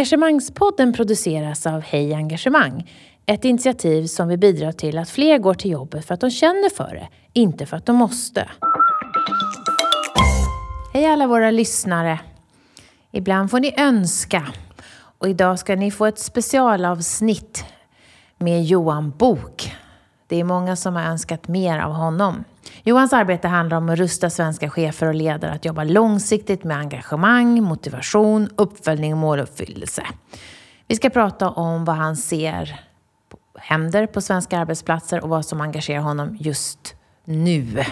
Engagemangspodden produceras av Hej Engagemang. Ett initiativ som vill bidra till att fler går till jobbet för att de känner för det, inte för att de måste. Hej alla våra lyssnare. Ibland får ni önska. Och idag ska ni få ett specialavsnitt med Johan Bok. Det är många som har önskat mer av honom. Johans arbete handlar om att rusta svenska chefer och ledare att jobba långsiktigt med engagemang, motivation, uppföljning och måluppfyllelse. Vi ska prata om vad han ser händer på svenska arbetsplatser och vad som engagerar honom just nu.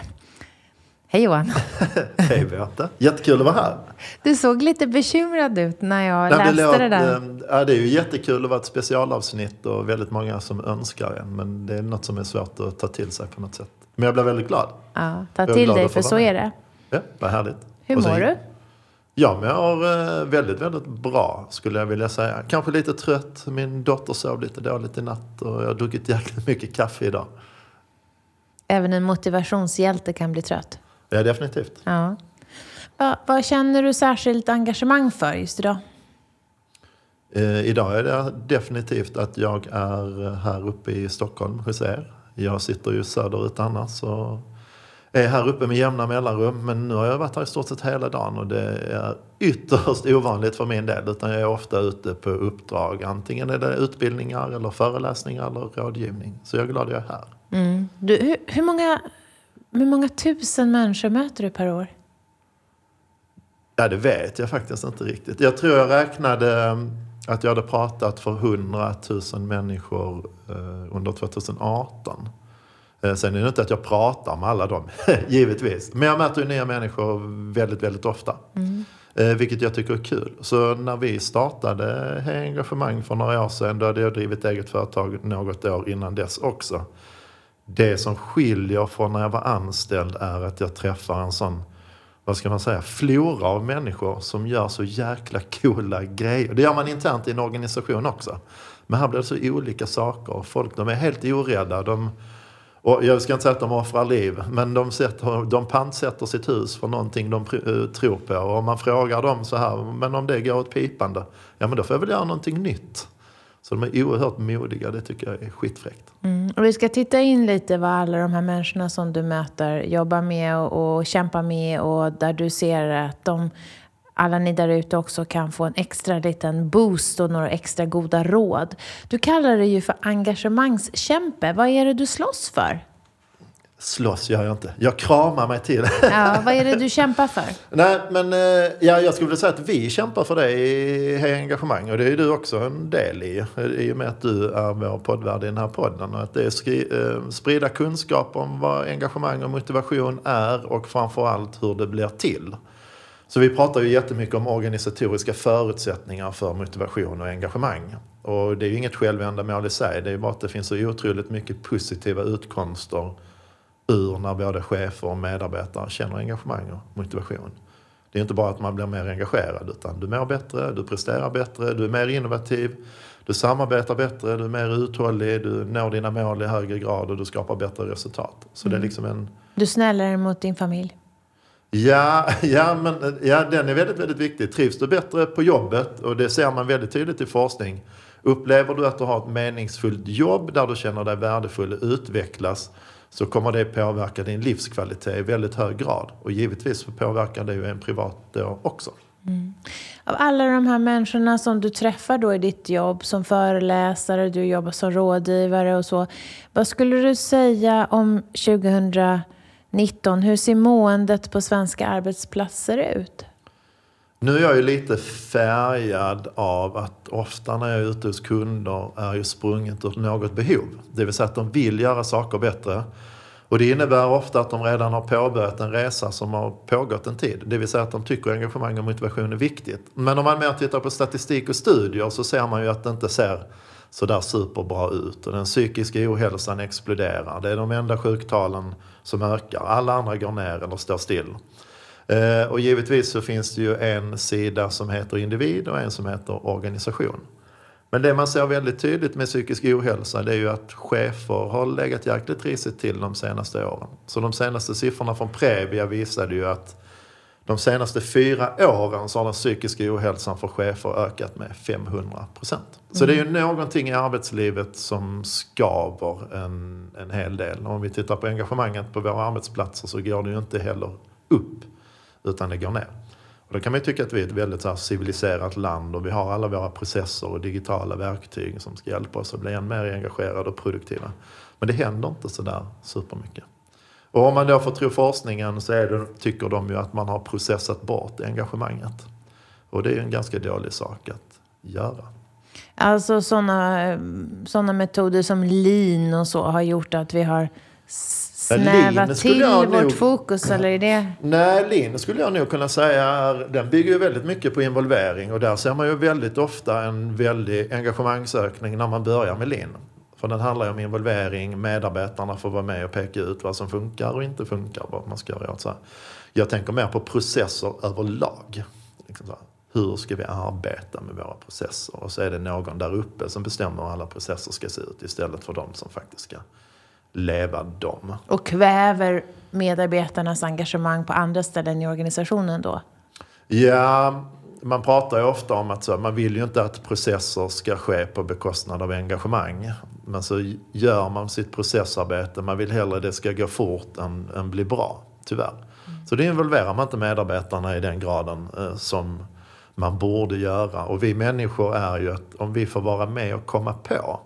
Hej Johan! Hej Beata! Jättekul att vara här. Du såg lite bekymrad ut när jag Nej, läste det, låt, det där. Eh, ja, det är ju jättekul att vara ett specialavsnitt och väldigt många som önskar en. Men det är något som är svårt att ta till sig på något sätt. Men jag blir väldigt glad. Ja, ta till dig för så är det. Ja, vad härligt. Hur mår du? Ja, men jag mår väldigt, väldigt bra skulle jag vilja säga. Kanske lite trött. Min dotter sov lite dåligt i natt och jag har druckit jäkligt mycket kaffe idag. Även en motivationshjälte kan bli trött? Ja, definitivt. Ja. Va, vad känner du särskilt engagemang för just idag? Eh, idag är det definitivt att jag är här uppe i Stockholm hos er. Jag sitter ju söderut annars och är här uppe med jämna mellanrum. Men nu har jag varit här i stort sett hela dagen och det är ytterst ovanligt för min del. Utan jag är ofta ute på uppdrag. Antingen är det utbildningar eller föreläsningar eller rådgivning. Så jag är glad att jag är här. Mm. Du, hur, hur, många, hur många tusen människor möter du per år? Ja, det vet jag faktiskt inte riktigt. Jag tror jag räknade att jag hade pratat för 100 000 människor uh, under 2018. Uh, sen är det inte att jag pratar med alla dem, givetvis. Men jag möter ju nya människor väldigt, väldigt ofta. Mm. Uh, vilket jag tycker är kul. Så när vi startade Hej Engagemang för några år sedan, då hade jag drivit eget företag något år innan dess också. Det som skiljer från när jag var anställd är att jag träffar en sån vad ska man säga, flora av människor som gör så jäkla coola grejer. Det gör man internt i en organisation också. Men här blir det så olika saker. Folk de är helt orädda. De, och jag ska inte säga att de offrar liv, men de, sätter, de pantsätter sitt hus för någonting de eh, tror på. Och om man frågar dem så här, men om det går åt pipande, ja men då får jag väl göra någonting nytt. Så de är oerhört modiga, det tycker jag är skitfräckt. Mm. Och vi ska titta in lite vad alla de här människorna som du möter jobbar med och, och kämpar med och där du ser att de, alla ni där ute också kan få en extra liten boost och några extra goda råd. Du kallar det ju för engagemangskämpe. Vad är det du slåss för? Slåss gör jag inte. Jag kramar mig till. Ja, vad är det du kämpar för? Nej, men eh, ja, jag skulle vilja säga att vi kämpar för det i Hej Engagemang. Och det är du också en del i. I och med att du är vår poddvärd i den här podden. Och att det är skri, eh, sprida kunskap om vad engagemang och motivation är och framförallt hur det blir till. Så vi pratar ju jättemycket om organisatoriska förutsättningar för motivation och engagemang. Och det är ju inget självändamål i sig. Det är ju bara att det finns så otroligt mycket positiva utkomster ur när både chefer och medarbetare känner engagemang och motivation. Det är inte bara att man blir mer engagerad utan du mår bättre, du presterar bättre, du är mer innovativ, du samarbetar bättre, du är mer uthållig, du når dina mål i högre grad och du skapar bättre resultat. Så mm. det är mm. liksom en... Du snällare mot din familj? Ja, ja, men, ja, den är väldigt, väldigt viktig. Trivs du bättre på jobbet, och det ser man väldigt tydligt i forskning. Upplever du att du har ett meningsfullt jobb där du känner dig värdefull och utvecklas så kommer det påverka din livskvalitet i väldigt hög grad. Och givetvis påverkar det ju en privat då också. Mm. Av alla de här människorna som du träffar då i ditt jobb som föreläsare, du jobbar som rådgivare och så. Vad skulle du säga om 2019? Hur ser måendet på svenska arbetsplatser ut? Nu är jag ju lite färgad av att ofta när jag är ute hos kunder är ju sprunget ur något behov. Det vill säga att de vill göra saker bättre. Och det innebär ofta att de redan har påbörjat en resa som har pågått en tid. Det vill säga att de tycker engagemang och motivation är viktigt. Men om man mer tittar på statistik och studier så ser man ju att det inte ser sådär superbra ut. Och den psykiska ohälsan exploderar. Det är de enda sjuktalen som ökar. Alla andra går ner eller står still. Eh, och givetvis så finns det ju en sida som heter individ och en som heter organisation. Men det man ser väldigt tydligt med psykisk ohälsa det är ju att chefer har legat jäkligt risigt till de senaste åren. Så de senaste siffrorna från Previa visade ju att De senaste fyra åren så har den psykiska ohälsan för chefer ökat med 500 procent. Så det är ju någonting i arbetslivet som skaver en, en hel del. Om vi tittar på engagemanget på våra arbetsplatser så går det ju inte heller upp, utan det går ner. Och då kan man ju tycka att vi är ett väldigt så här, civiliserat land och vi har alla våra processer och digitala verktyg som ska hjälpa oss att bli än mer engagerade och produktiva. Men det händer inte sådär supermycket. Och om man då får tro forskningen så är det, tycker de ju att man har processat bort engagemanget. Och det är ju en ganska dålig sak att göra. Alltså sådana eh, såna metoder som lean och så har gjort att vi har lean skulle till jag vårt nog- fokus, eller är det? Nej, lean skulle jag nog kunna säga är, den bygger ju väldigt mycket på involvering och där ser man ju väldigt ofta en väldig engagemangsökning när man börjar med lean. För den handlar ju om involvering, medarbetarna får vara med och peka ut vad som funkar och inte funkar, vad man ska göra åt. Jag tänker mer på processer överlag. Liksom. Hur ska vi arbeta med våra processer? Och så är det någon där uppe som bestämmer hur alla processer ska se ut istället för de som faktiskt ska leva dem. Och kväver medarbetarnas engagemang på andra ställen i organisationen då? Ja, man pratar ju ofta om att så, man vill ju inte att processer ska ske på bekostnad av engagemang. Men så gör man sitt processarbete, man vill hellre det ska gå fort än, än bli bra, tyvärr. Så det involverar man inte medarbetarna i den graden eh, som man borde göra. Och vi människor är ju att om vi får vara med och komma på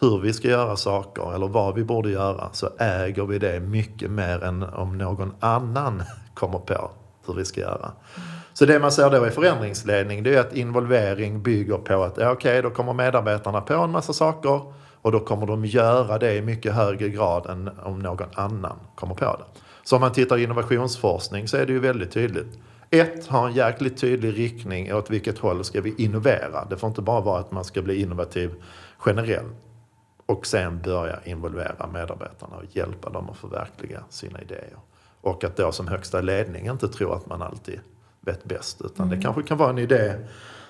hur vi ska göra saker eller vad vi borde göra så äger vi det mycket mer än om någon annan kommer på hur vi ska göra. Så det man ser då i förändringsledning det är att involvering bygger på att ja, okej, då kommer medarbetarna på en massa saker och då kommer de göra det i mycket högre grad än om någon annan kommer på det. Så om man tittar i innovationsforskning så är det ju väldigt tydligt. Ett, ha en jäkligt tydlig riktning åt vilket håll ska vi innovera. Det får inte bara vara att man ska bli innovativ generellt och sen börja involvera medarbetarna och hjälpa dem att förverkliga sina idéer. Och att då som högsta ledning inte tro att man alltid vet bäst. Utan det kanske kan vara en idé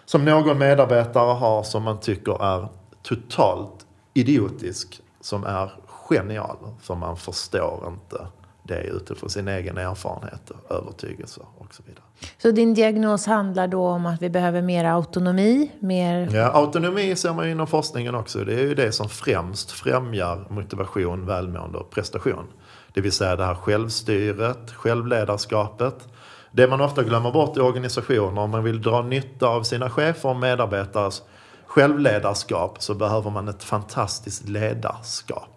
som någon medarbetare har som man tycker är totalt idiotisk. Som är genial. För man förstår inte det utifrån sin egen erfarenhet och övertygelse och så vidare. Så din diagnos handlar då om att vi behöver mer autonomi, mer... Ja, autonomi ser man ju inom forskningen också. Det är ju det som främst främjar motivation, välmående och prestation. Det vill säga det här självstyret, självledarskapet. Det man ofta glömmer bort i organisationer, om man vill dra nytta av sina chefer och medarbetares självledarskap så behöver man ett fantastiskt ledarskap.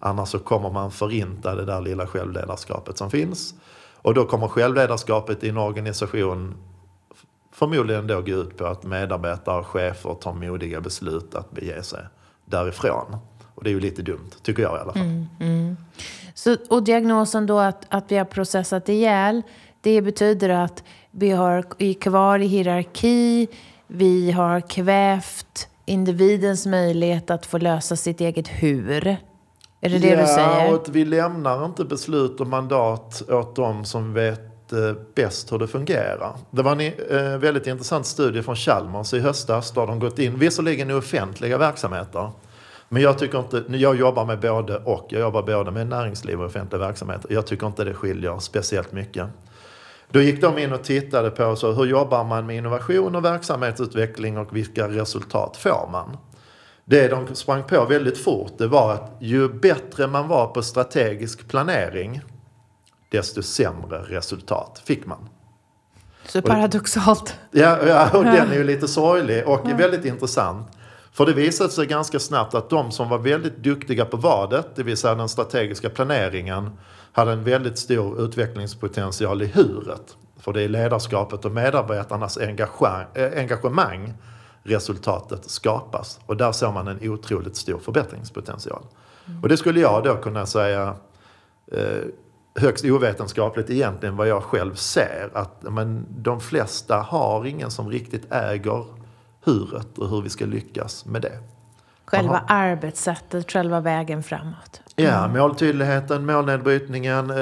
Annars så kommer man förinta det där lilla självledarskapet som finns. Och då kommer självledarskapet i en organisation förmodligen då gå ut på att medarbetare och chefer tar modiga beslut att bege sig därifrån. Och det är ju lite dumt, tycker jag i alla fall. Mm, mm. Så, och diagnosen då att, att vi har processat ihjäl, det betyder att vi har är kvar i hierarki, vi har kvävt individens möjlighet att få lösa sitt eget hur. Är det det ja, du säger? att vi lämnar inte beslut och mandat åt de som vet eh, bäst hur det fungerar. Det var en eh, väldigt intressant studie från Chalmers i höstas. Då de gått in, visserligen i offentliga verksamheter, men jag tycker inte, jag jobbar med både och. Jag jobbar både med näringsliv och offentliga verksamheter. Jag tycker inte det skiljer speciellt mycket. Då gick de in och tittade på så hur jobbar man med innovation och verksamhetsutveckling och vilka resultat får man? Det de sprang på väldigt fort det var att ju bättre man var på strategisk planering desto sämre resultat fick man. Så paradoxalt. Ja, ja och den är ju lite sorglig och väldigt intressant. För det visade sig ganska snabbt att de som var väldigt duktiga på vadet, det vill säga den strategiska planeringen, hade en väldigt stor utvecklingspotential i huret. För det är ledarskapet och medarbetarnas eh, engagemang resultatet skapas. Och där ser man en otroligt stor förbättringspotential. Och det skulle jag då kunna säga eh, högst ovetenskapligt egentligen vad jag själv ser. Att men, de flesta har ingen som riktigt äger huret och hur vi ska lyckas med det. Själva Aha. arbetssättet, själva vägen framåt. Ja, måltydligheten, målnedbrytningen. Eh,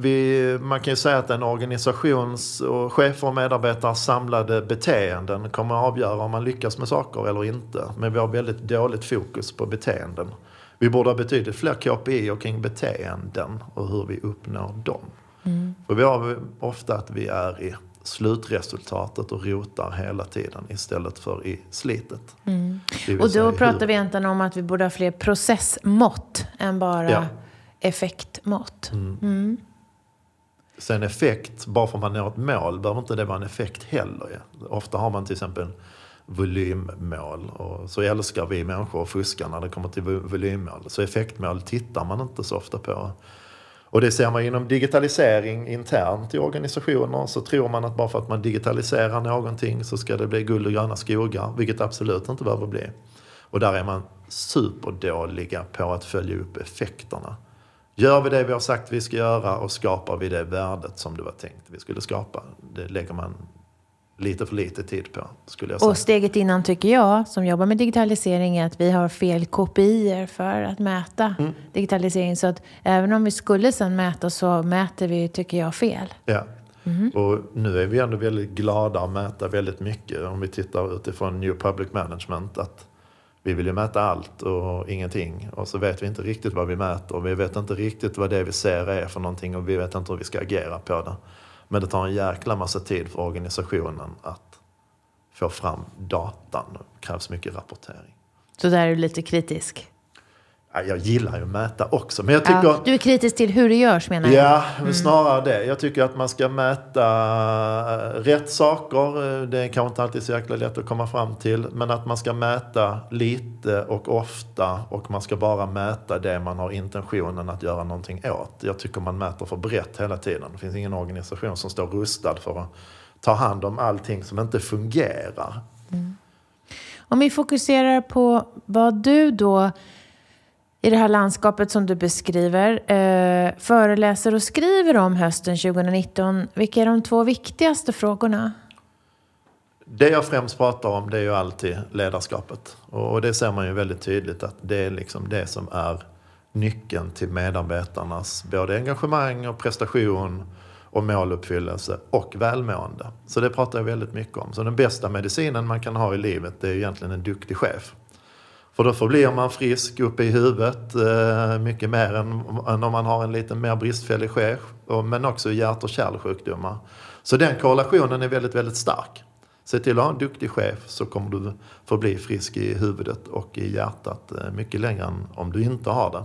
vi, man kan ju säga att en organisations och chefer och medarbetare samlade beteenden kommer att avgöra om man lyckas med saker eller inte. Men vi har väldigt dåligt fokus på beteenden. Vi borde ha betydligt fler KPI och kring beteenden och hur vi uppnår dem. Mm. För vi har ofta att vi är i slutresultatet och rotar hela tiden istället för i slitet. Mm. Och då pratar hur... vi egentligen om att vi borde ha fler processmått än bara ja. effektmått. Mm. Sen effekt, bara för att man når ett mål, behöver inte det vara en effekt heller. Ofta har man till exempel volymmål. Och så älskar vi människor att fuska när det kommer till volymmål. Så effektmål tittar man inte så ofta på. Och det ser man inom digitalisering internt i organisationer. Så tror man att bara för att man digitaliserar någonting så ska det bli guld och gröna skogar. Vilket absolut inte behöver bli. Och där är man superdåliga på att följa upp effekterna. Gör vi det vi har sagt vi ska göra och skapar vi det värdet som det var tänkt vi skulle skapa. Det lägger man lite för lite tid på. Skulle jag säga. Och steget innan tycker jag, som jobbar med digitalisering, är att vi har fel kopior för att mäta mm. digitalisering. Så att även om vi skulle sen mäta så mäter vi, tycker jag, fel. Ja. Mm. Och nu är vi ändå väldigt glada att mäta väldigt mycket. Om vi tittar utifrån New Public Management. att vi vill ju mäta allt och ingenting. Och så vet vi inte riktigt vad vi mäter. Och vi vet inte riktigt vad det vi ser är för någonting. Och vi vet inte hur vi ska agera på det. Men det tar en jäkla massa tid för organisationen att få fram datan. Det krävs mycket rapportering. Så där är du lite kritisk? Jag gillar ju att mäta också. Men jag tycker, ja, du är kritisk till hur det görs menar jag? Ja, mm. snarare det. Jag tycker att man ska mäta eh, rätt saker. Det är kanske inte alltid så jäkla lätt att komma fram till. Men att man ska mäta lite och ofta. Och man ska bara mäta det man har intentionen att göra någonting åt. Jag tycker man mäter för brett hela tiden. Det finns ingen organisation som står rustad för att ta hand om allting som inte fungerar. Mm. Om vi fokuserar på vad du då i det här landskapet som du beskriver eh, föreläser och skriver om hösten 2019. Vilka är de två viktigaste frågorna? Det jag främst pratar om det är ju alltid ledarskapet. Och det ser man ju väldigt tydligt att det är liksom det som är nyckeln till medarbetarnas både engagemang och prestation och måluppfyllelse och välmående. Så det pratar jag väldigt mycket om. Så den bästa medicinen man kan ha i livet det är egentligen en duktig chef. För då förblir man frisk uppe i huvudet eh, mycket mer än, än om man har en lite mer bristfällig chef. Men också hjärt och kärlsjukdomar. Så den korrelationen är väldigt, väldigt stark. Se till att ha en duktig chef så kommer du förbli frisk i huvudet och i hjärtat eh, mycket längre än om du inte har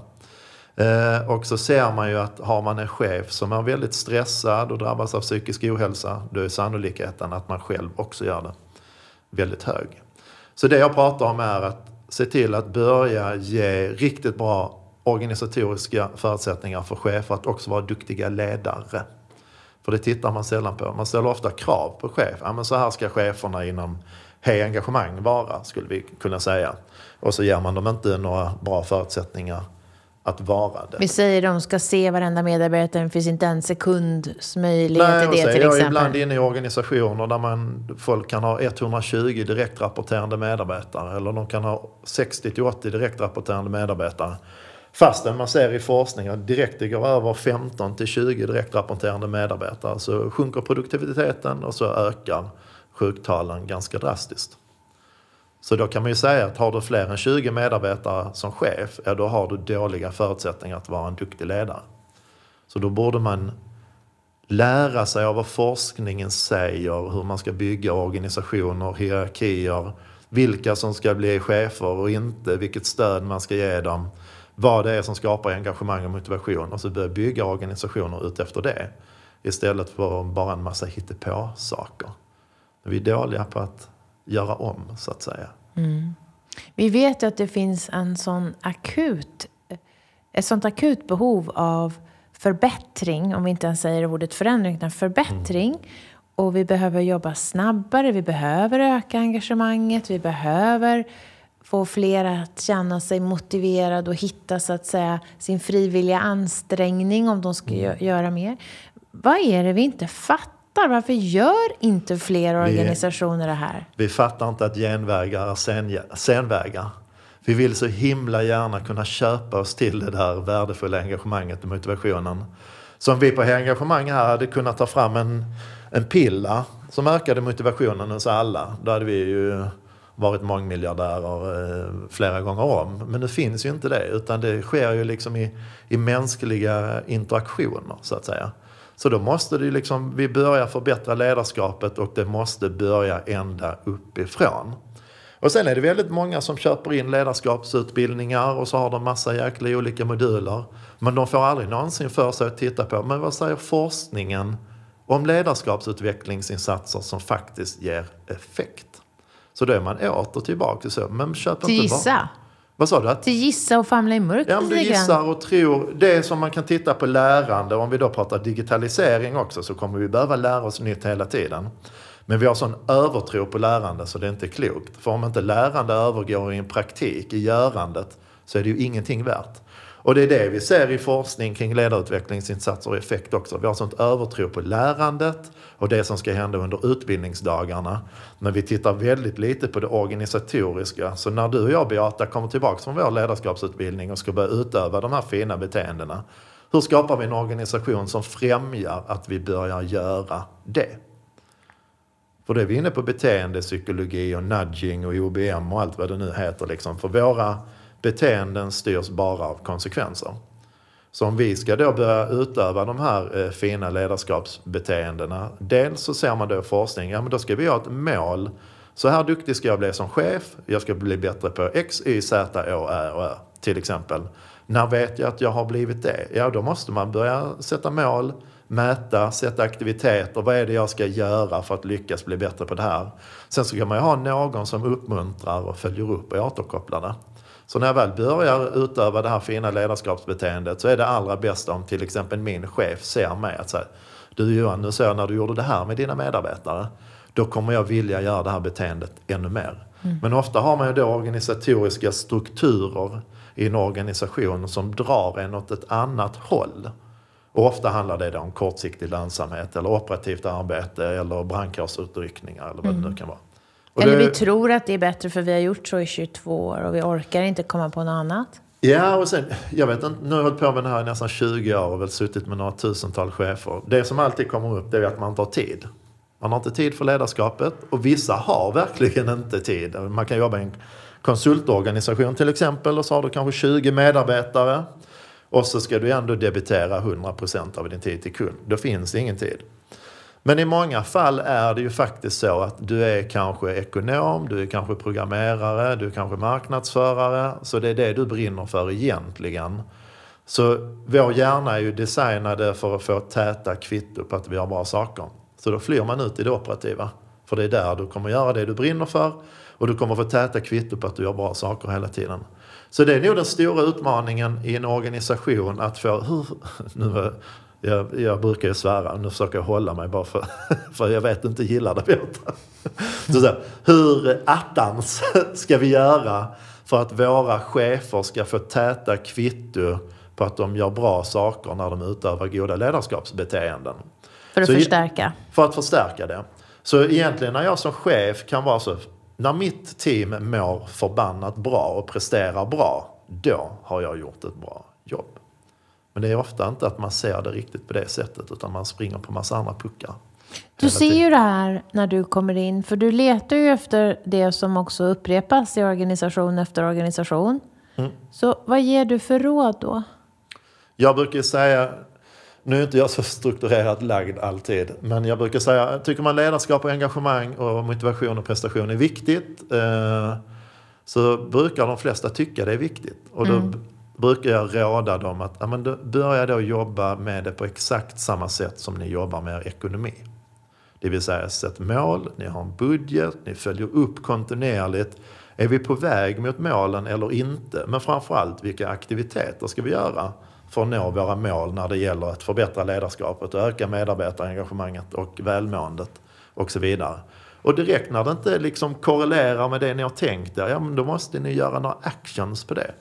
det. Eh, och så ser man ju att har man en chef som är väldigt stressad och drabbas av psykisk ohälsa, då är sannolikheten att man själv också gör det väldigt hög. Så det jag pratar om är att se till att börja ge riktigt bra organisatoriska förutsättningar för chefer att också vara duktiga ledare. För det tittar man sällan på. Man ställer ofta krav på chef. Ja, men så här ska cheferna inom Hej engagemang vara, skulle vi kunna säga. Och så ger man dem inte några bra förutsättningar att vara det. Vi säger de ska se varenda medarbetare, det finns inte en sekunds möjlighet Nej, till det till exempel. Jag är ibland inne i organisationer där man, folk kan ha 120 direktrapporterande medarbetare eller de kan ha 60 till 80 direktrapporterande medarbetare. Fastän man ser i forskning att direkt det går över 15 till 20 direktrapporterande medarbetare så sjunker produktiviteten och så ökar sjuktalen ganska drastiskt. Så då kan man ju säga att har du fler än 20 medarbetare som chef, ja då har du dåliga förutsättningar att vara en duktig ledare. Så då borde man lära sig av vad forskningen säger, hur man ska bygga organisationer, hierarkier, vilka som ska bli chefer och inte, vilket stöd man ska ge dem, vad det är som skapar engagemang och motivation och så börja bygga organisationer utefter det. Istället för bara en massa hittepå-saker. Vi är dåliga på att göra om, så att säga. Mm. Vi vet ju att det finns en sån akut, ett sånt akut behov av förbättring, om vi inte ens säger ordet förändring, utan förbättring. Mm. Och vi behöver jobba snabbare, vi behöver öka engagemanget, vi behöver få fler att känna sig motiverade och hitta så att säga sin frivilliga ansträngning om de ska mm. göra mer. Vad är det vi inte fattar? Fattar. Varför gör inte fler organisationer det här? Vi fattar inte att genvägar är sen, senvägar. Vi vill så himla gärna kunna köpa oss till det där värdefulla engagemanget och motivationen. Som vi på engagemang här hade kunnat ta fram en, en pilla som ökade motivationen hos alla. Då hade vi ju varit mångmiljardärer eh, flera gånger om. Men det finns ju inte det, utan det sker ju liksom i, i mänskliga interaktioner så att säga. Så då måste det liksom, vi börja förbättra ledarskapet och det måste börja ända uppifrån. Och sen är det väldigt många som köper in ledarskapsutbildningar och så har de massa jäkla olika moduler. Men de får aldrig någonsin för sig att titta på, men vad säger forskningen om ledarskapsutvecklingsinsatser som faktiskt ger effekt? Så då är man åter tillbaka så, men köp inte bara... Vad sa du? Att gissa och famla i mörkret Ja, du gissar och tror. Det som man kan titta på lärande, om vi då pratar digitalisering också, så kommer vi behöva lära oss nytt hela tiden. Men vi har sån övertro på lärande så det är inte klokt. För om inte lärande övergår i en praktik, i görandet, så är det ju ingenting värt. Och det är det vi ser i forskning kring ledarutvecklingsinsatser och effekt också. Vi har sånt övertro på lärandet och det som ska hända under utbildningsdagarna. Men vi tittar väldigt lite på det organisatoriska. Så när du och jag, Beata, kommer tillbaka från vår ledarskapsutbildning och ska börja utöva de här fina beteendena. Hur skapar vi en organisation som främjar att vi börjar göra det? För det är vi inne på beteendepsykologi och nudging och OBM och allt vad det nu heter. Liksom. För våra beteenden styrs bara av konsekvenser. Så om vi ska då börja utöva de här eh, fina ledarskapsbeteendena. Dels så ser man då i forskning, ja men då ska vi ha ett mål. Så här duktig ska jag bli som chef. Jag ska bli bättre på X, Y, Z, Å, Ä och Ö till exempel. När vet jag att jag har blivit det? Ja, då måste man börja sätta mål, mäta, sätta aktiviteter. Vad är det jag ska göra för att lyckas bli bättre på det här? Sen så kan man ju ha någon som uppmuntrar och följer upp och återkopplar det. Så när jag väl börjar utöva det här fina ledarskapsbeteendet så är det allra bästa om till exempel min chef ser mig att säga Du Johan, nu ser jag när du gjorde det här med dina medarbetare. Då kommer jag vilja göra det här beteendet ännu mer. Men ofta har man ju då organisatoriska strukturer i en organisation som drar en åt ett annat håll. Och ofta handlar det då om kortsiktig lönsamhet eller operativt arbete eller brandkårsutryckningar eller vad det nu kan vara. Och Eller det- vi tror att det är bättre för vi har gjort så i 22 år och vi orkar inte komma på något annat. Ja, och sen, jag vet inte, nu har jag hållit på med det här i nästan 20 år och väl suttit med några tusental chefer. Det som alltid kommer upp det är att man inte har tid. Man har inte tid för ledarskapet och vissa har verkligen inte tid. Man kan jobba i en konsultorganisation till exempel och så har du kanske 20 medarbetare och så ska du ändå debitera 100% av din tid till kund. Då finns det ingen tid. Men i många fall är det ju faktiskt så att du är kanske ekonom, du är kanske programmerare, du är kanske marknadsförare. Så det är det du brinner för egentligen. Så vår hjärna är ju designade för att få täta kvitto på att vi har bra saker. Så då flyr man ut i det operativa. För det är där du kommer göra det du brinner för och du kommer få täta kvitto på att du gör bra saker hela tiden. Så det är nog den stora utmaningen i en organisation att få... Hur, nu, jag, jag brukar ju svära, nu försöker jag hålla mig bara för, för jag vet inte gillar det. Så, så hur attans ska vi göra för att våra chefer ska få täta kvitto på att de gör bra saker när de utövar goda ledarskapsbeteenden? För att Så förstärka. För att förstärka det. Så egentligen när jag som chef kan vara så, när mitt team mår förbannat bra och presterar bra, då har jag gjort ett bra jobb. Men det är ofta inte att man ser det riktigt på det sättet, utan man springer på massa andra puckar. Du ser ju det här när du kommer in, för du letar ju efter det som också upprepas i organisation efter organisation. Mm. Så vad ger du för råd då? Jag brukar säga, nu är inte jag så strukturerat lagd alltid, men jag brukar säga, tycker man ledarskap och engagemang och motivation och prestation är viktigt, eh, så brukar de flesta tycka det är viktigt. Och då b- brukar jag råda dem att ja, men då, börja då jobba med det på exakt samma sätt som ni jobbar med er ekonomi. Det vill säga sätt mål, ni har en budget, ni följer upp kontinuerligt. Är vi på väg mot målen eller inte? Men framförallt vilka aktiviteter ska vi göra för att nå våra mål när det gäller att förbättra ledarskapet och öka medarbetarengagemanget och välmåendet och så vidare. Och direkt när det inte liksom korrelerar med det ni har tänkt er, ja men då måste ni göra några actions på det.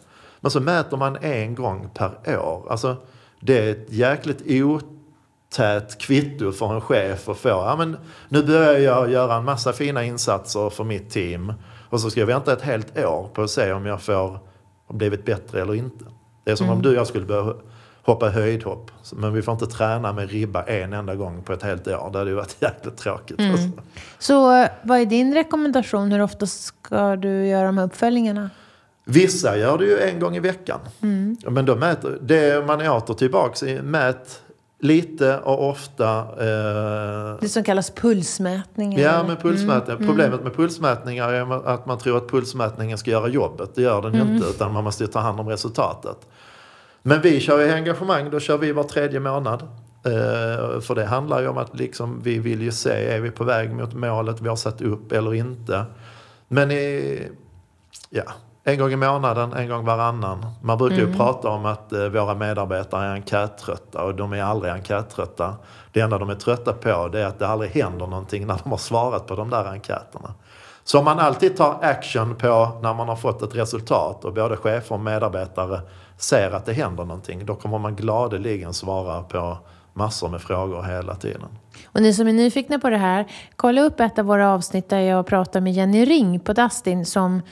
Men så mäter man en gång per år. Alltså det är ett jäkligt otät kvitto för en chef att få. Ja, men nu börjar jag göra en massa fina insatser för mitt team. Och så ska jag vänta ett helt år på att se om jag får har blivit bättre eller inte. Det är som om du och jag skulle börja hoppa höjdhopp. Men vi får inte träna med ribba en enda gång på ett helt år. Det hade ju varit jäkligt tråkigt. Alltså. Så vad är din rekommendation? Hur ofta ska du göra de här uppföljningarna? Vissa gör det ju en gång i veckan. Men då mäter, det man är åter tillbaks i, mät Lite och ofta. Eh, det som kallas pulsmätningar? Ja, men pulsmätningar. Mm. Problemet med pulsmätningar är att man tror att pulsmätningen ska göra jobbet. Det gör den mm. ju inte, utan man måste ta hand om resultatet. Men vi kör ju engagemang, då kör vi var tredje månad. Eh, för det handlar ju om att liksom, vi vill ju se, är vi på väg mot målet vi har satt upp eller inte? Men i, ja, en gång i månaden, en gång varannan. Man brukar mm. ju prata om att eh, våra medarbetare är enkättrötta och de är aldrig enkättrötta. Det enda de är trötta på det är att det aldrig händer någonting när de har svarat på de där enkäterna. Så om man alltid tar action på när man har fått ett resultat och både chefer och medarbetare ser att det händer någonting, då kommer man gladeligen svara på massor med frågor hela tiden. Och ni som är nyfikna på det här, kolla upp ett av våra avsnitt där jag pratar med Jenny Ring på Dustin som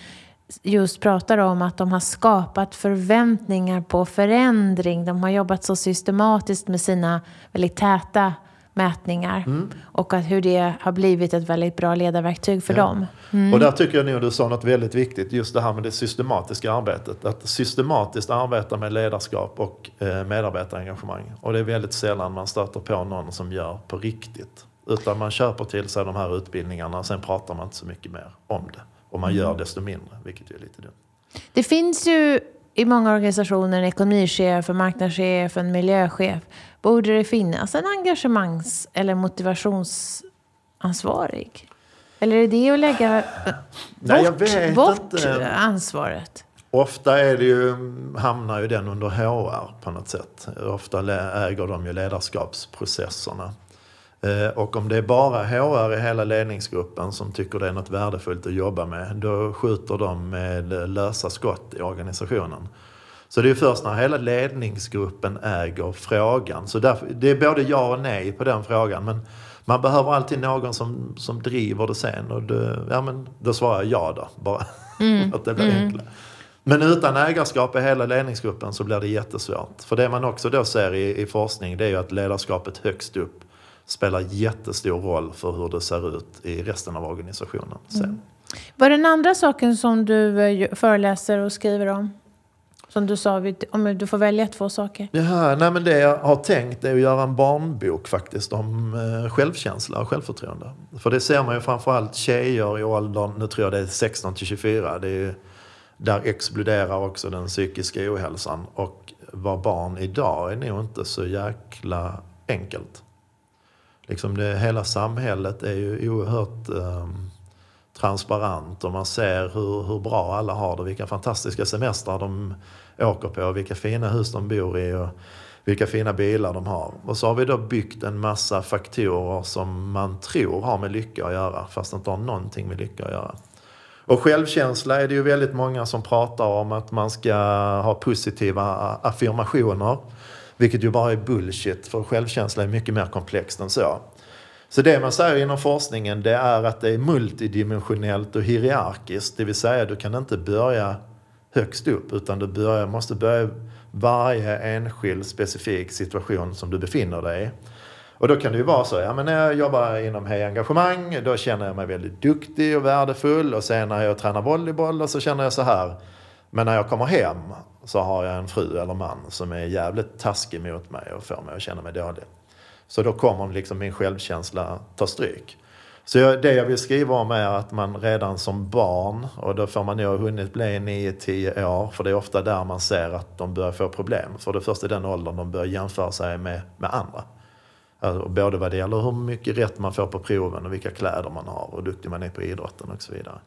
just pratar om att de har skapat förväntningar på förändring. De har jobbat så systematiskt med sina väldigt täta mätningar mm. och att hur det har blivit ett väldigt bra ledarverktyg för ja. dem. Mm. Och där tycker jag nog du sa något väldigt viktigt, just det här med det systematiska arbetet. Att systematiskt arbeta med ledarskap och eh, medarbetarengagemang. Och det är väldigt sällan man stöter på någon som gör på riktigt. Utan man köper till sig de här utbildningarna sen pratar man inte så mycket mer om det. Och man gör mm. desto mindre, vilket är lite dumt. Det finns ju i många organisationer en ekonomichef, en marknadschef, en miljöchef. Borde det finnas en engagemangs eller motivationsansvarig? Eller är det att lägga Nej, bort, bort ansvaret? Ofta är det ju, hamnar ju den under HR på något sätt. Ofta äger de ju ledarskapsprocesserna. Eh, och om det är bara HR i hela ledningsgruppen som tycker det är något värdefullt att jobba med, då skjuter de med lösa skott i organisationen. Så det är först när hela ledningsgruppen äger frågan. Så därför, det är både ja och nej på den frågan. Men man behöver alltid någon som, som driver det sen. Och det, ja, men då svarar jag ja då, bara. Mm. att det blir mm. enklare. Men utan ägarskap i hela ledningsgruppen så blir det jättesvårt. För det man också då ser i, i forskning det är ju att ledarskapet högst upp spelar jättestor roll för hur det ser ut i resten av organisationen. Mm. Vad är den andra saken som du eh, föreläser och skriver om? Som du sa, om du får välja två saker. Ja, nej men det jag har tänkt är att göra en barnbok faktiskt om eh, självkänsla och självförtroende. För det ser man ju framförallt tjejer i åldern, nu tror jag det är 16 till 24. Det är, där exploderar också den psykiska ohälsan. Och vara barn idag är nog inte så jäkla enkelt liksom det, hela samhället är ju oerhört um, transparent och man ser hur, hur bra alla har det, vilka fantastiska semestrar de åker på, vilka fina hus de bor i och vilka fina bilar de har. Och så har vi då byggt en massa faktorer som man tror har med lycka att göra, fast inte har någonting med lycka att göra. Och självkänsla är det ju väldigt många som pratar om att man ska ha positiva affirmationer. Vilket ju bara är bullshit, för självkänsla är mycket mer komplext än så. Så det man säger inom forskningen det är att det är multidimensionellt och hierarkiskt. Det vill säga du kan inte börja högst upp utan du börjar, måste börja varje enskild specifik situation som du befinner dig i. Och då kan det ju vara så, ja men när jag jobbar inom Hej Engagemang då känner jag mig väldigt duktig och värdefull och sen när jag tränar volleyboll så känner jag så här. Men när jag kommer hem så har jag en fru eller man som är jävligt taskig mot mig och får mig att känna mig dålig. Så då kommer liksom min självkänsla ta stryk. Så jag, det jag vill skriva om är att man redan som barn, och då får man nog hunnit bli 9-10 år, för det är ofta där man ser att de börjar få problem. För det första i den åldern de börjar jämföra sig med, med andra. Alltså, både vad det gäller hur mycket rätt man får på proven och vilka kläder man har och hur duktig man är på idrotten och så vidare.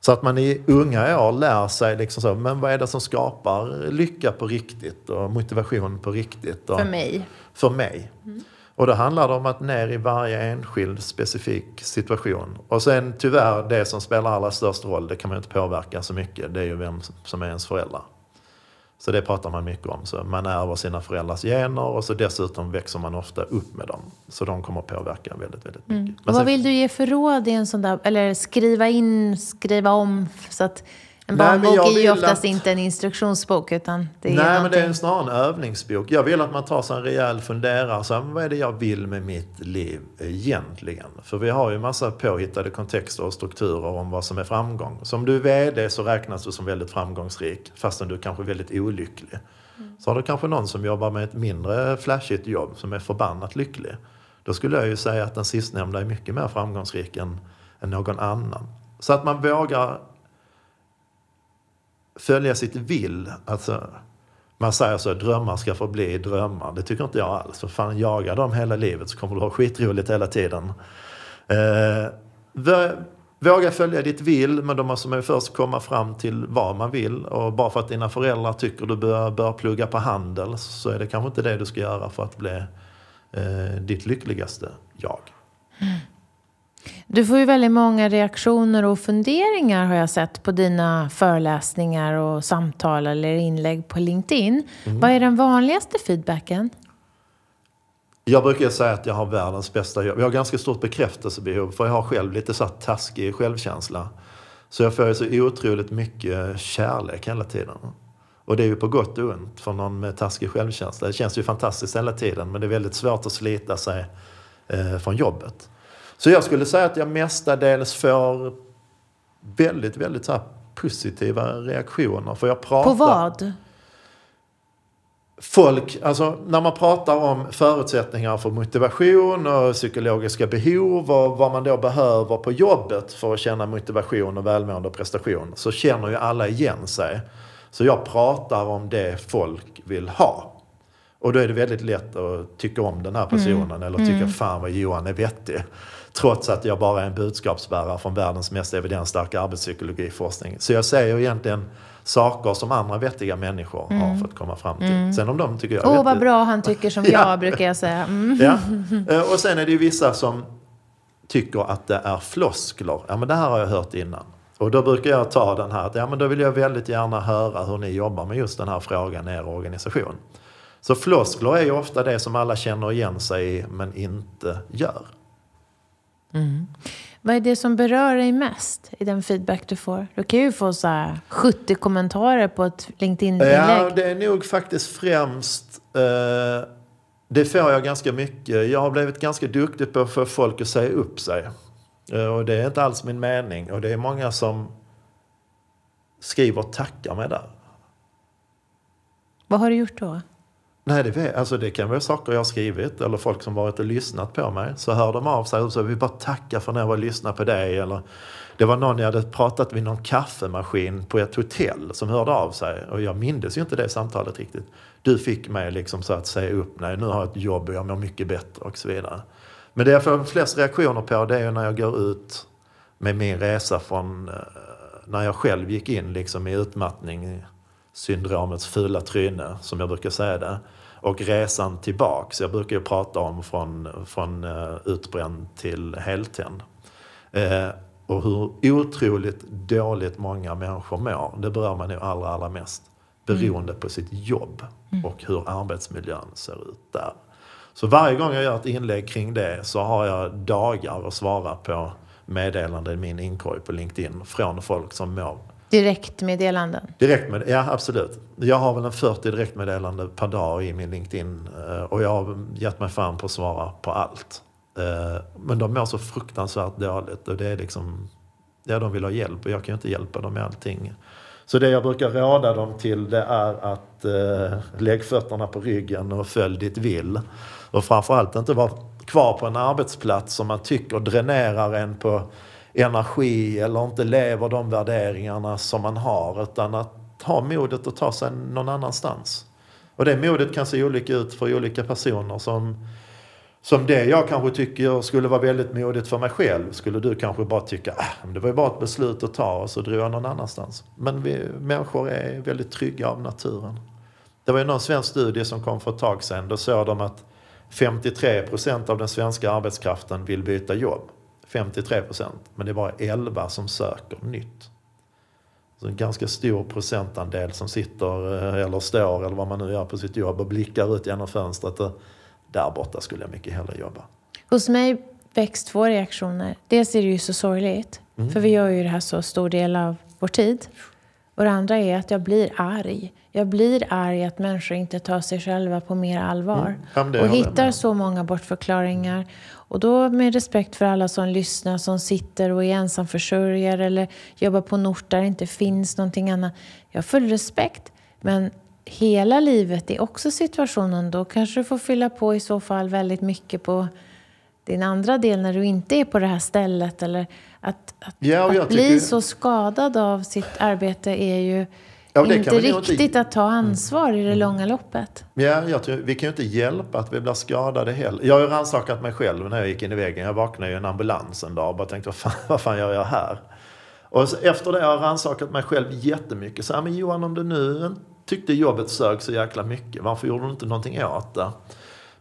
Så att man i unga år lär sig liksom så, men vad är det som skapar lycka på riktigt och motivation på riktigt. Och, för mig. För mig. Mm. Och då handlar det om att ner i varje enskild specifik situation. Och sen tyvärr det som spelar allra störst roll, det kan man inte påverka så mycket, det är ju vem som är ens föräldrar. Så det pratar man mycket om. Så man ärver sina föräldrars gener och så dessutom växer man ofta upp med dem. Så de kommer påverka väldigt, väldigt mycket. Mm. vad vill du ge för råd i en sån där, eller skriva in, skriva om så att en barnbok är ju oftast att... inte en instruktionsbok utan det är Nej, någonting... men det är snarare en övningsbok. Jag vill att man tar sig en rejäl funderare. Så vad är det jag vill med mitt liv egentligen? För vi har ju massa påhittade kontexter och strukturer om vad som är framgång. Så om du är VD så räknas du som väldigt framgångsrik fastän du är kanske är väldigt olycklig. Mm. Så har du kanske någon som jobbar med ett mindre flashigt jobb som är förbannat lycklig. Då skulle jag ju säga att den sistnämnda är mycket mer framgångsrik än, än någon annan. Så att man vågar följa sitt vill. Alltså, man säger så drömmar ska få bli drömmar. Det tycker inte jag alls. För fan, jaga dem hela livet så kommer du ha skitroligt hela tiden. Eh, våga följa ditt vill, men då måste man ju först komma fram till vad man vill. Och bara för att dina föräldrar tycker du bör, bör plugga på handel så är det kanske inte det du ska göra för att bli eh, ditt lyckligaste jag. Mm. Du får ju väldigt många reaktioner och funderingar har jag sett på dina föreläsningar och samtal eller inlägg på LinkedIn. Mm. Vad är den vanligaste feedbacken? Jag brukar säga att jag har världens bästa jobb. Jag har ganska stort bekräftelsebehov för jag har själv lite så taskig självkänsla. Så jag får ju så otroligt mycket kärlek hela tiden. Och det är ju på gott och ont för någon med taskig självkänsla. Det känns ju fantastiskt hela tiden men det är väldigt svårt att slita sig eh, från jobbet. Så jag skulle säga att jag mestadels får väldigt, väldigt så positiva reaktioner. För jag pratar... På vad? Folk, alltså när man pratar om förutsättningar för motivation och psykologiska behov och vad man då behöver på jobbet för att känna motivation och välmående och prestation så känner ju alla igen sig. Så jag pratar om det folk vill ha. Och då är det väldigt lätt att tycka om den här personen mm. eller tycka mm. fan vad Johan är vettig. Trots att jag bara är en budskapsbärare från världens mest evidensstarka arbetspsykologiforskning. Så jag säger egentligen saker som andra vettiga människor mm. har fått komma fram till. Mm. Sen om de tycker jag Åh, oh, vad bra han tycker som jag, brukar jag säga. Mm. Ja. Eh, och sen är det ju vissa som tycker att det är floskler. Ja, men det här har jag hört innan. Och då brukar jag ta den här, att ja, men då vill jag väldigt gärna höra hur ni jobbar med just den här frågan i er organisation. Så floskler är ju ofta det som alla känner igen sig i men inte gör. Mm. Vad är det som berör dig mest i den feedback du får? Du kan ju få så 70 kommentarer på ett LinkedIn-inlägg. Ja, det är nog faktiskt främst... Eh, det får jag ganska mycket. Jag har blivit ganska duktig på att få folk att säga upp sig. Eh, och det är inte alls min mening. Och det är många som skriver tackar mig där. Vad har du gjort då? Nej, det, alltså det kan vara saker jag har skrivit eller folk som varit och lyssnat på mig. Så hör de av sig och så vi bara tacka för när jag var och lyssnade på dig. Eller det var någon jag hade pratat vid någon kaffemaskin på ett hotell som hörde av sig. Och jag mindes ju inte det samtalet riktigt. Du fick mig liksom så att säga upp, nej nu har jag ett jobb och jag mår mycket bättre och så vidare. Men det jag får flest reaktioner på det är när jag går ut med min resa från eh, när jag själv gick in liksom i utmattning syndromets fula tryne, som jag brukar säga det. Och resan tillbaks. Jag brukar ju prata om från, från uh, utbränd till heltänd. Uh, och hur otroligt dåligt många människor mår, det berör man ju allra, allra mest. Beroende mm. på sitt jobb mm. och hur arbetsmiljön ser ut där. Så varje gång jag gör ett inlägg kring det så har jag dagar att svara på meddelanden i min inkorg på LinkedIn från folk som mår Direktmeddelanden? Direkt ja absolut. Jag har väl en 40 direktmeddelanden per dag i min LinkedIn eh, och jag har gett mig fan på att svara på allt. Eh, men de mår så fruktansvärt dåligt och det är liksom, ja de vill ha hjälp och jag kan ju inte hjälpa dem med allting. Så det jag brukar råda dem till det är att eh, lägg fötterna på ryggen och följ ditt vill. Och framförallt inte vara kvar på en arbetsplats som man tycker dränerar en på energi eller inte lever de värderingarna som man har utan att ha modet att ta sig någon annanstans. Och det modet kan se olika ut för olika personer. Som, som det jag kanske tycker skulle vara väldigt modigt för mig själv skulle du kanske bara tycka ah, det var ju bara ett beslut att ta och så drog jag någon annanstans. Men vi människor är väldigt trygga av naturen. Det var ju någon svensk studie som kom för ett tag sedan. Då såg de att 53 procent av den svenska arbetskraften vill byta jobb. 53 procent. Men det är bara 11 som söker nytt. Så en ganska stor procentandel som sitter eh, eller står eller vad man nu gör på sitt jobb och blickar ut genom fönstret. Och där borta skulle jag mycket hellre jobba. Hos mig väcks två reaktioner. Dels är det ju så sorgligt. Mm. För vi gör ju det här så stor del av vår tid. Och det andra är att jag blir arg. Jag blir arg att människor inte tar sig själva på mer allvar. Mm. och hittar så många bortförklaringar. Och då med respekt för alla som lyssnar, som sitter och är ensamförsörjare eller jobbar på en ort där det inte finns någonting annat. Jag har full respekt. Men hela livet är också situationen. Då kanske du får fylla på i så fall väldigt mycket på din andra del när du inte är på det här stället. Eller att, att, Ja, att bli så skadad av sitt arbete är ju ja, inte riktigt inte... att ta ansvar i det mm. långa loppet. Ja, jag tror, vi kan ju inte hjälpa att vi blir skadade heller. Jag har ju rannsakat mig själv när jag gick in i väggen. Jag vaknade i en ambulans en dag och bara tänkte, vad fan, vad fan gör jag här? Och efter det har jag rannsakat mig själv jättemycket. Så, men Johan, om du nu tyckte jobbet sög så jäkla mycket, varför gjorde du inte någonting åt det?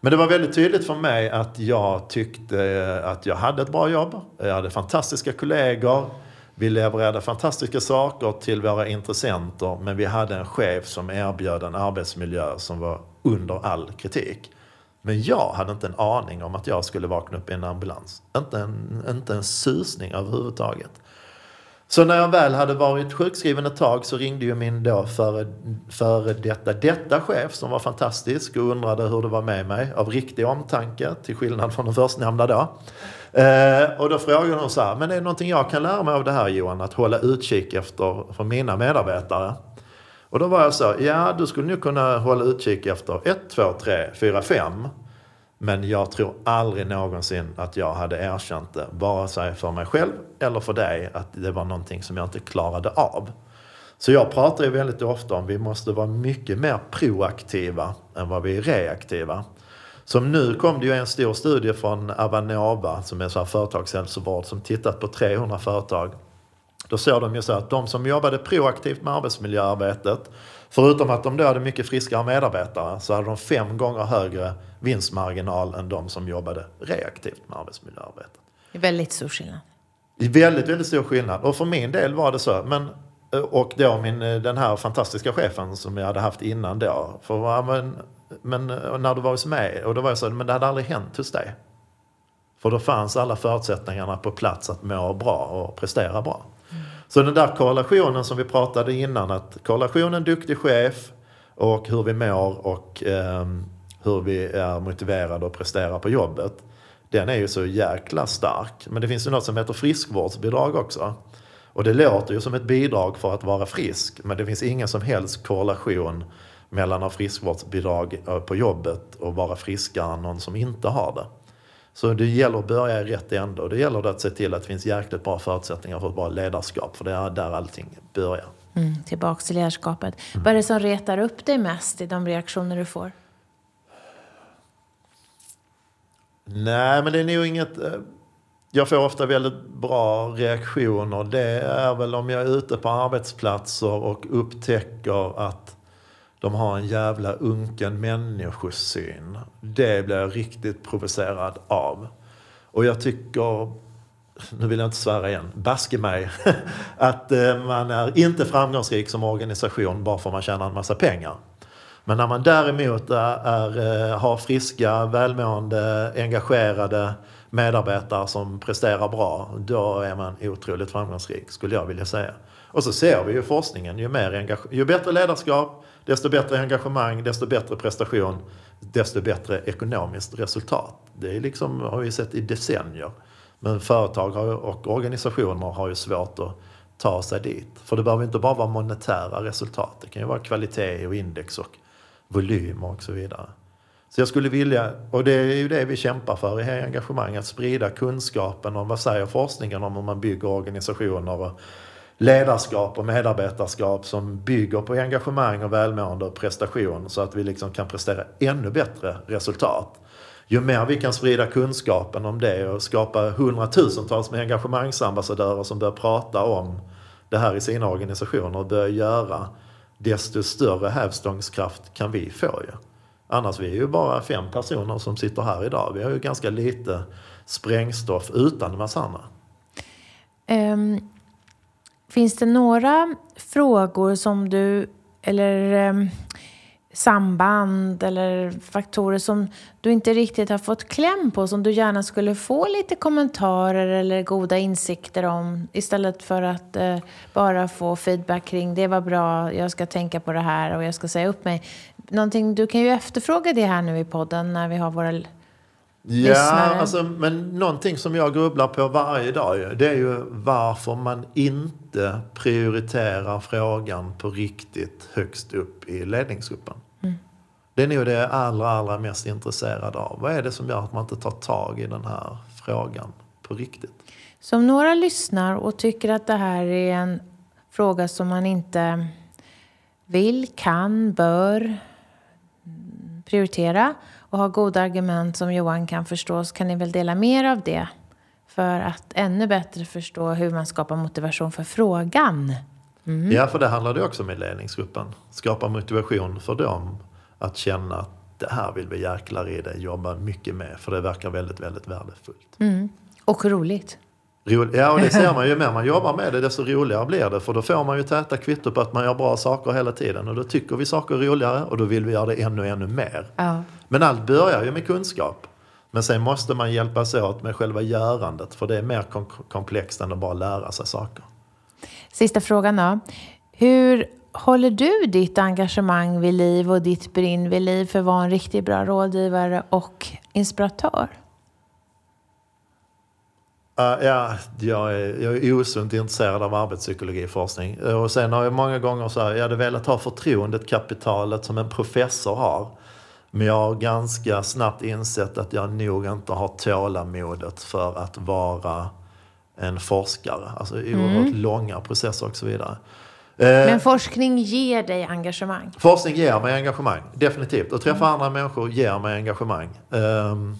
Men det var väldigt tydligt för mig att jag tyckte att jag hade ett bra jobb. Jag hade fantastiska kollegor. Vi levererade fantastiska saker till våra intressenter men vi hade en chef som erbjöd en arbetsmiljö som var under all kritik. Men jag hade inte en aning om att jag skulle vakna upp i en ambulans. Inte en, inte en susning överhuvudtaget. Så när jag väl hade varit sjukskriven ett tag så ringde ju min då före, före detta, detta chef som var fantastisk och undrade hur det var med mig av riktig omtanke till skillnad från den förstnämnda då. Eh, och då frågade hon så här, men är det någonting jag kan lära mig av det här Johan, att hålla utkik efter för mina medarbetare? Och då var jag så, ja du skulle nog kunna hålla utkik efter 1, 2, 3, 4, 5. Men jag tror aldrig någonsin att jag hade erkänt det, vare sig för mig själv eller för dig, att det var någonting som jag inte klarade av. Så jag pratar ju väldigt ofta om att vi måste vara mycket mer proaktiva än vad vi är reaktiva. Som nu kom det ju en stor studie från Avanova, som är en företagshälsovård, som tittat på 300 företag. Då såg de ju så att de som jobbade proaktivt med arbetsmiljöarbetet, förutom att de då hade mycket friskare medarbetare, så hade de fem gånger högre vinstmarginal än de som jobbade reaktivt med arbetsmiljöarbetet. Det är väldigt stor skillnad. Väldigt, väldigt stor skillnad. Och för min del var det så. Men, och då min, den här fantastiska chefen som jag hade haft innan då. För, men, men när du var hos mig, och då var jag så men det hade aldrig hänt hos dig. För då fanns alla förutsättningarna på plats att må bra och prestera bra. Mm. Så den där korrelationen som vi pratade innan, att korrelationen duktig chef och hur vi mår och eh, hur vi är motiverade att prestera på jobbet. Den är ju så jäkla stark. Men det finns ju något som heter friskvårdsbidrag också. Och det låter ju som ett bidrag för att vara frisk. Men det finns ingen som helst korrelation mellan att ha friskvårdsbidrag eh, på jobbet och vara friskare än någon som inte har det. Så det gäller att börja i rätt ände och det gäller att se till att det finns jäkligt bra förutsättningar för ett bra ledarskap. För det är där allting börjar. Mm, tillbaks till ledarskapet. Mm. Vad är det som retar upp dig mest i de reaktioner du får? Nej, men det är nog inget... Eh, jag får ofta väldigt bra reaktioner. Det är väl om jag är ute på arbetsplatser och upptäcker att de har en jävla unken människosyn. Det blir jag riktigt provocerad av. Och jag tycker, nu vill jag inte svära igen, baske mig, att eh, man är inte framgångsrik som organisation bara för att man tjänar en massa pengar. Men när man däremot är, är, eh, har friska, välmående, engagerade medarbetare som presterar bra, då är man otroligt framgångsrik skulle jag vilja säga. Och så ser vi ju forskningen, ju, mer ju bättre ledarskap, desto bättre engagemang, desto bättre prestation, desto bättre ekonomiskt resultat. Det är liksom, har vi sett i decennier. Men företag och organisationer har ju svårt att ta sig dit. För det behöver inte bara vara monetära resultat. Det kan ju vara kvalitet och index och volymer och så vidare. Så jag skulle vilja, och det är ju det vi kämpar för i här engagemang, att sprida kunskapen om vad säger forskningen om hur man bygger organisationer och ledarskap och medarbetarskap som bygger på engagemang och välmående och prestation så att vi liksom kan prestera ännu bättre resultat. Ju mer vi kan sprida kunskapen om det och skapa hundratusentals med engagemangsambassadörer som börjar prata om det här i sina organisationer och börjar göra desto större hävstångskraft kan vi få ju. Annars vi är ju bara fem personer som sitter här idag. Vi har ju ganska lite sprängstoff utan en. Um, finns det några frågor som du, eller um, samband eller faktorer som du inte riktigt har fått kläm på som du gärna skulle få lite kommentarer eller goda insikter om istället för att eh, bara få feedback kring det var bra, jag ska tänka på det här och jag ska säga upp mig. Någonting, du kan ju efterfråga det här nu i podden när vi har våra Ja, alltså, men någonting som jag grubblar på varje dag det är ju varför man inte prioriterar frågan på riktigt högst upp i ledningsgruppen. Det är nog det jag är allra, allra mest intresserad av. Vad är det som gör att man inte tar tag i den här frågan på riktigt? Så om några lyssnar och tycker att det här är en fråga som man inte vill, kan, bör prioritera och har goda argument som Johan kan förstå så kan ni väl dela mer av det för att ännu bättre förstå hur man skapar motivation för frågan. Ja, för det handlar det också om i ledningsgruppen. Skapa motivation för dem att känna att det här vill vi jäklar i det jobba mycket med. För det verkar väldigt, väldigt värdefullt. Och roligt. Ro- Ja, och det ser man ju. Ju mer man jobbar med det, desto roligare blir det. För då får man ju täta kvitto på att man gör bra saker hela tiden. Och då tycker vi saker är roligare och då vill vi göra det ännu, ännu mer. Ja. Men allt börjar ju med kunskap. Men sen måste man hjälpas åt med själva görandet. För det är mer kom- komplext än att bara lära sig saker. Sista frågan då. Hur håller du ditt engagemang vid liv och ditt brinn vid liv för att vara en riktigt bra rådgivare och inspiratör? Uh, ja, jag är, jag är osunt intresserad av arbetspsykologiforskning. Uh, Och sen har jag många gånger så här, jag hade velat ha förtroendet, kapitalet som en professor har. Men jag har ganska snabbt insett att jag nog inte har tålamodet för att vara en forskare. Alltså oerhört långa processer och så vidare. Eh, Men forskning ger dig engagemang. Forskning ger mig engagemang, definitivt. Att träffa andra människor ger mig engagemang. Um,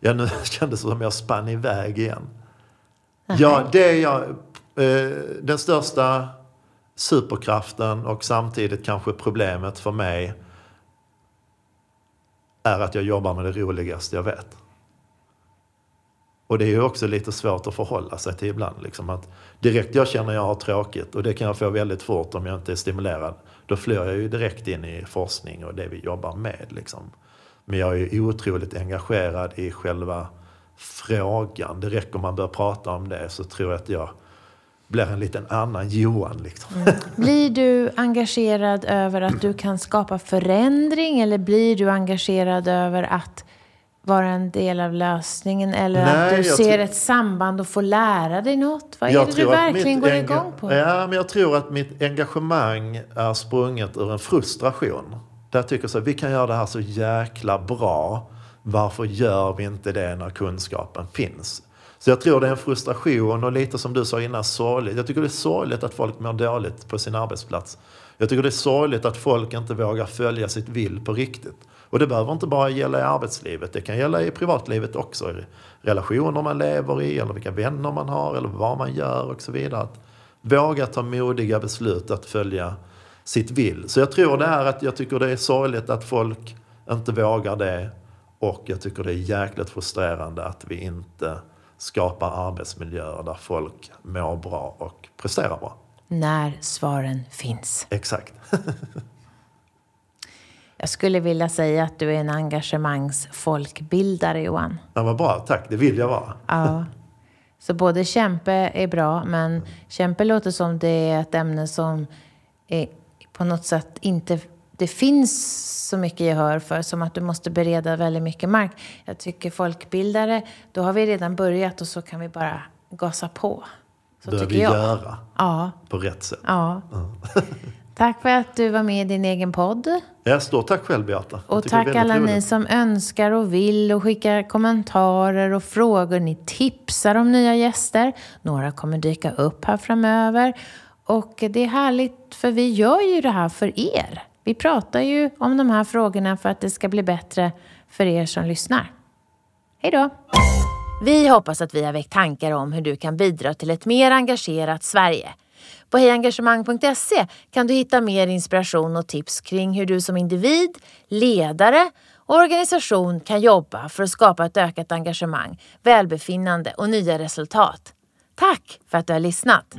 ja, nu kändes det som jag spann iväg igen. Ja, det är jag, eh, den största superkraften och samtidigt kanske problemet för mig är att jag jobbar med det roligaste jag vet. Och det är ju också lite svårt att förhålla sig till ibland. Liksom att direkt jag känner jag har tråkigt, och det kan jag få väldigt fort om jag inte är stimulerad, då flyr jag ju direkt in i forskning och det vi jobbar med. Liksom. Men jag är otroligt engagerad i själva frågan. Det räcker om man börjar prata om det så tror jag att jag blir en liten annan Johan. Liksom. Blir du engagerad över att du kan skapa förändring eller blir du engagerad över att vara en del av lösningen eller att Nej, du jag ser ett samband och får lära dig något? Vad är det du att verkligen går igång på? Ja, men jag tror att mitt engagemang är sprunget ur en frustration. Där jag tycker så vi kan göra det här så jäkla bra. Varför gör vi inte det när kunskapen finns? Så jag tror det är en frustration och lite som du sa innan, sorgligt. Jag tycker det är sorgligt att folk mår dåligt på sin arbetsplats. Jag tycker det är sorgligt att folk inte vågar följa sitt vill på riktigt. Och det behöver inte bara gälla i arbetslivet, det kan gälla i privatlivet också. I relationer man lever i, eller vilka vänner man har, eller vad man gör och så vidare. Att våga ta modiga beslut att följa sitt vill. Så jag tror det är att jag tycker det är sorgligt att folk inte vågar det. Och jag tycker det är jäkligt frustrerande att vi inte skapar arbetsmiljöer där folk mår bra och presterar bra. När svaren finns. Exakt. Jag skulle vilja säga att du är en engagemangsfolkbildare, Johan. Ja, vad bra, tack. Det vill jag vara. Ja. Så både kämpe är bra, men kämpe låter som det är ett ämne som är på något sätt inte det finns så mycket gehör för, som att du måste bereda väldigt mycket mark. Jag tycker folkbildare, då har vi redan börjat och så kan vi bara gasa på. Så Bör tycker vi jag. göra Ja, på rätt sätt. ja. Tack för att du var med i din egen podd. Ja, stort tack själv Beata. Jag Och tack alla ni roligt. som önskar och vill och skickar kommentarer och frågor. Ni tipsar om nya gäster. Några kommer dyka upp här framöver. Och det är härligt för vi gör ju det här för er. Vi pratar ju om de här frågorna för att det ska bli bättre för er som lyssnar. Hej då! Vi hoppas att vi har väckt tankar om hur du kan bidra till ett mer engagerat Sverige. På hejengagemang.se kan du hitta mer inspiration och tips kring hur du som individ, ledare och organisation kan jobba för att skapa ett ökat engagemang, välbefinnande och nya resultat. Tack för att du har lyssnat!